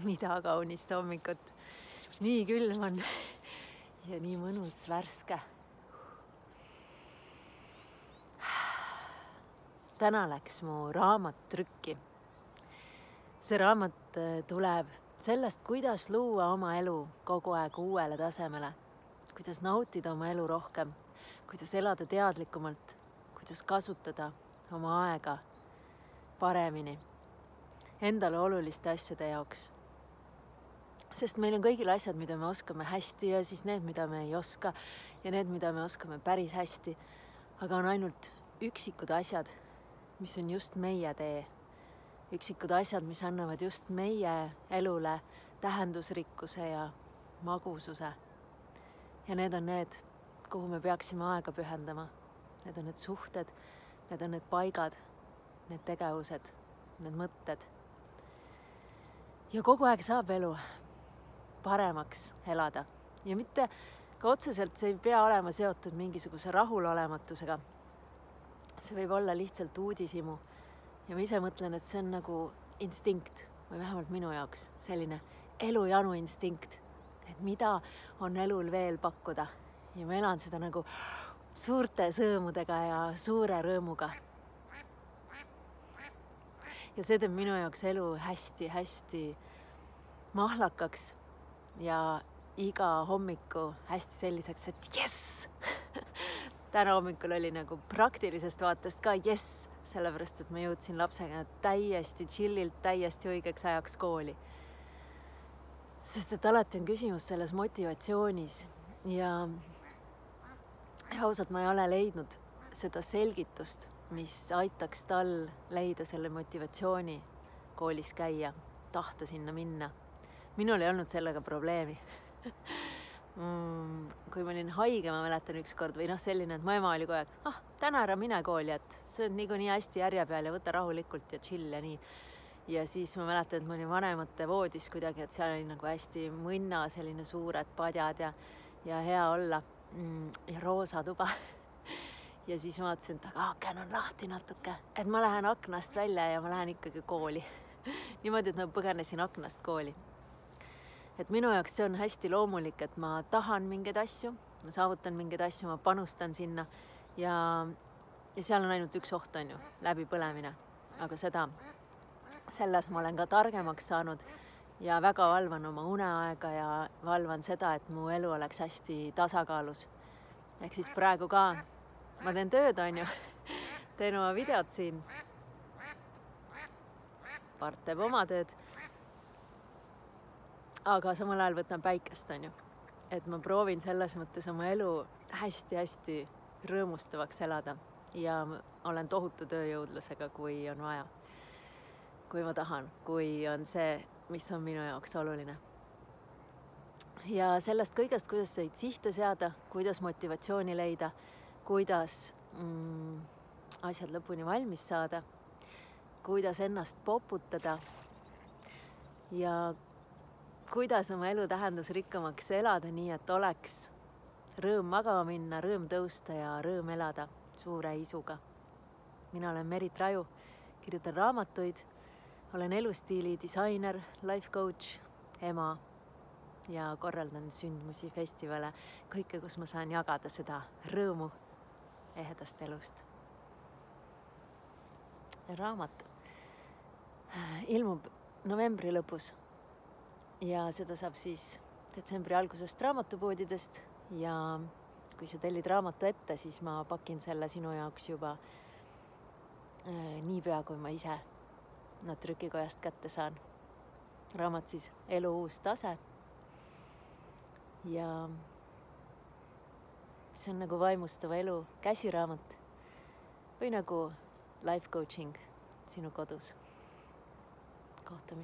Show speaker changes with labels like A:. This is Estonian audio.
A: mida kaunist hommikut. nii külm on ja nii mõnus, värske. täna läks mu raamat trükki. see raamat äh, tuleb sellest, kuidas luua oma elu kogu aeg uuele tasemele, kuidas nautida oma elu rohkem, kuidas elada teadlikumalt, kuidas kasutada oma aega paremini endale oluliste asjade jaoks. Sest meil on kõigil asjad, mida me oskame hästi ja siis need, mida me ei oska ja need, mida me oskame päris hästi. aga on ainult üksikud asjad, mis on just meie tee. üksikud asjad, mis annavad just meie elule tähendusrikkuse ja magususe. ja need on need, kuhu me peaksime aega pühendama. Need on need suhted, need on need paigad, need tegevused, need mõtted ja kogu aeg saab elu paremaks elada. Ja mitte ka otseselt see ei pea olema seotud mingisuguse rahulolematusega. see võib olla lihtsalt uudishimu. Ja ma ise mõtlen, et see on nagu instinkt või vähemalt minu jaoks selline elujanu instinkt, et mida on elul veel pakkuda. Ja ma elan seda nagu suurte sõõmudega ja suure rõõmuga. Ja see teeb minu jaoks elu hästi-hästi mahlakaks ja iga hommiku hästi selliseks, et jess täna hommikul oli nagu praktilisest vaatest ka jess, sellepärast et ma jõudsin lapsega täiesti chill'ilt, täiesti õigeks ajaks kooli. sest et alati on küsimus selles motivatsioonis ja, ausalt, ma ei ole leidnud seda selgitust mis aitaks tal leida selle motivatsiooni koolis käia, tahta sinna minna. Minul ei olnud sellega probleemi. Mm, kui ma olin haige, ma mäletan ükskord või noh, selline, et mu ema oli kogu aeg, ah, täna ära mine kooli, et on niikuinii hästi järje peal ja võta rahulikult ja chill ja nii. ja siis ma mäletan, et ma olin vanemate voodis kuidagi, et seal oli nagu hästi mõnna, selline suured padjad ja, ja hea olla. Mm, ja roosa tuba. Ja siis ma vaatasin, et aga aken on lahti natuke, et ma lähen aknast välja ja ma lähen ikkagi kooli. Niimoodi, et ma põgenesin aknast kooli. Et minu jaoks see on hästi loomulik, et ma tahan mingeid asju, ma saavutan mingeid asju, ma panustan sinna ja, ja seal on ainult üks oht, on ju, läbipõlemine. aga seda, selles ma olen ka targemaks saanud ja väga valvan oma uneaega ja valvan seda, et mu elu oleks hästi tasakaalus. ehk siis praegu ka ma teen tööd, onju. teen oma videot siin. part teeb oma tööd. Aga samal ajal võtan päikest, onju. et ma proovin selles mõttes oma elu hästi-hästi rõõmustavaks elada ja olen tohutu tööjõudlusega, kui on vaja. kui ma tahan, kui on see, mis on minu jaoks oluline ja sellest kõigest, kuidas neid sihte seada, kuidas motivatsiooni leida kuidas mm, asjad lõpuni valmis saada, kuidas ennast poputada ja kuidas oma elu tähendusrikkamaks elada, nii et oleks rõõm magama minna, rõõm tõusta ja rõõm elada suure isuga. mina olen Merit Raju, kirjutan raamatuid, olen elustiili disainer, life coach, ema ja korraldan sündmusi, festivale, kõike, kus ma saan jagada seda rõõmu ehedast elust. raamat ilmub novembri lõpus ja seda saab siis detsembri algusest raamatupoodidest ja kui sa tellid raamatu ette, siis ma pakin selle sinu jaoks juba äh, niipea, kui ma ise nad trükikojast kätte saan. raamat siis Elu uus tase. ja see on nagu vaimustava elu käsiraamat või nagu life coaching sinu kodus. kohtumiseni.